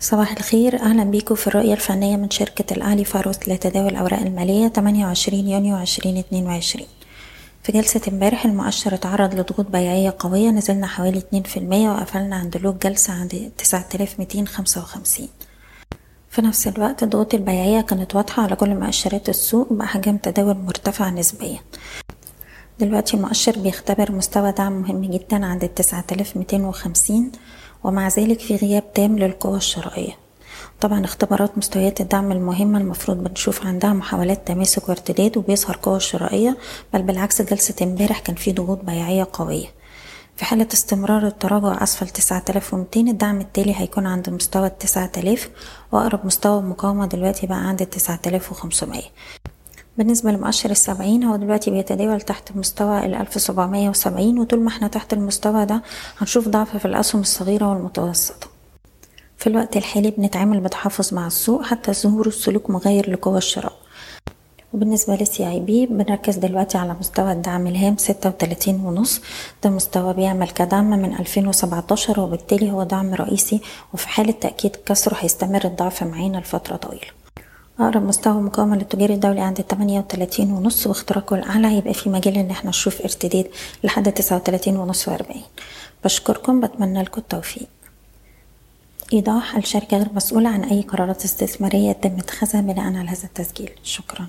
صباح الخير أهلا بيكم في الرؤية الفنية من شركة الأهلي فاروس لتداول الأوراق المالية 28 يونيو 2022 في جلسة امبارح المؤشر اتعرض لضغوط بيعية قوية نزلنا حوالي 2% وقفلنا عند لوج جلسة عند 9255 في نفس الوقت الضغوط البيعية كانت واضحة على كل مؤشرات السوق بأحجام تداول مرتفعة نسبيا. دلوقتي المؤشر بيختبر مستوى دعم مهم جدا عند التسعة آلاف ميتين وخمسين. ومع ذلك في غياب تام للقوى الشرائية. طبعا اختبارات مستويات الدعم المهمة المفروض بنشوف عندها محاولات تماسك وارتداد وبيظهر قوة شرائية بل بالعكس جلسة امبارح كان في ضغوط بيعية قوية. في حالة استمرار التراجع أسفل تسعة آلاف ومتين الدعم التالي هيكون عند مستوى التسعة آلاف وأقرب مستوى مقاومة دلوقتي بقى عند التسعة آلاف وخمسمية. بالنسبة لمؤشر السبعين هو دلوقتي بيتداول تحت مستوى الألف سبعمية وسبعين وطول ما إحنا تحت المستوى ده هنشوف ضعف في الأسهم الصغيرة والمتوسطة. في الوقت الحالي بنتعامل بتحفظ مع السوق حتى ظهور السلوك مغير لقوى الشراء. وبالنسبة للسي اي بي بنركز دلوقتي على مستوى الدعم الهام ستة وتلاتين ونص. ده مستوى بيعمل كدعم من ألفين وسبعتاشر وبالتالي هو دعم رئيسي وفي حالة تأكيد كسره هيستمر الضعف معانا لفترة طويلة. أقرب مستوى مقاومة للتجاري الدولي عند التمانية وتلاتين ونص واختراقه الأعلى هيبقى في مجال إن إحنا نشوف ارتداد لحد تسعة وتلاتين ونص وأربعين. بشكركم بتمنى لكم التوفيق. إيضاح الشركة غير مسؤولة عن أي قرارات استثمارية يتم اتخاذها بناء على هذا التسجيل. شكرا.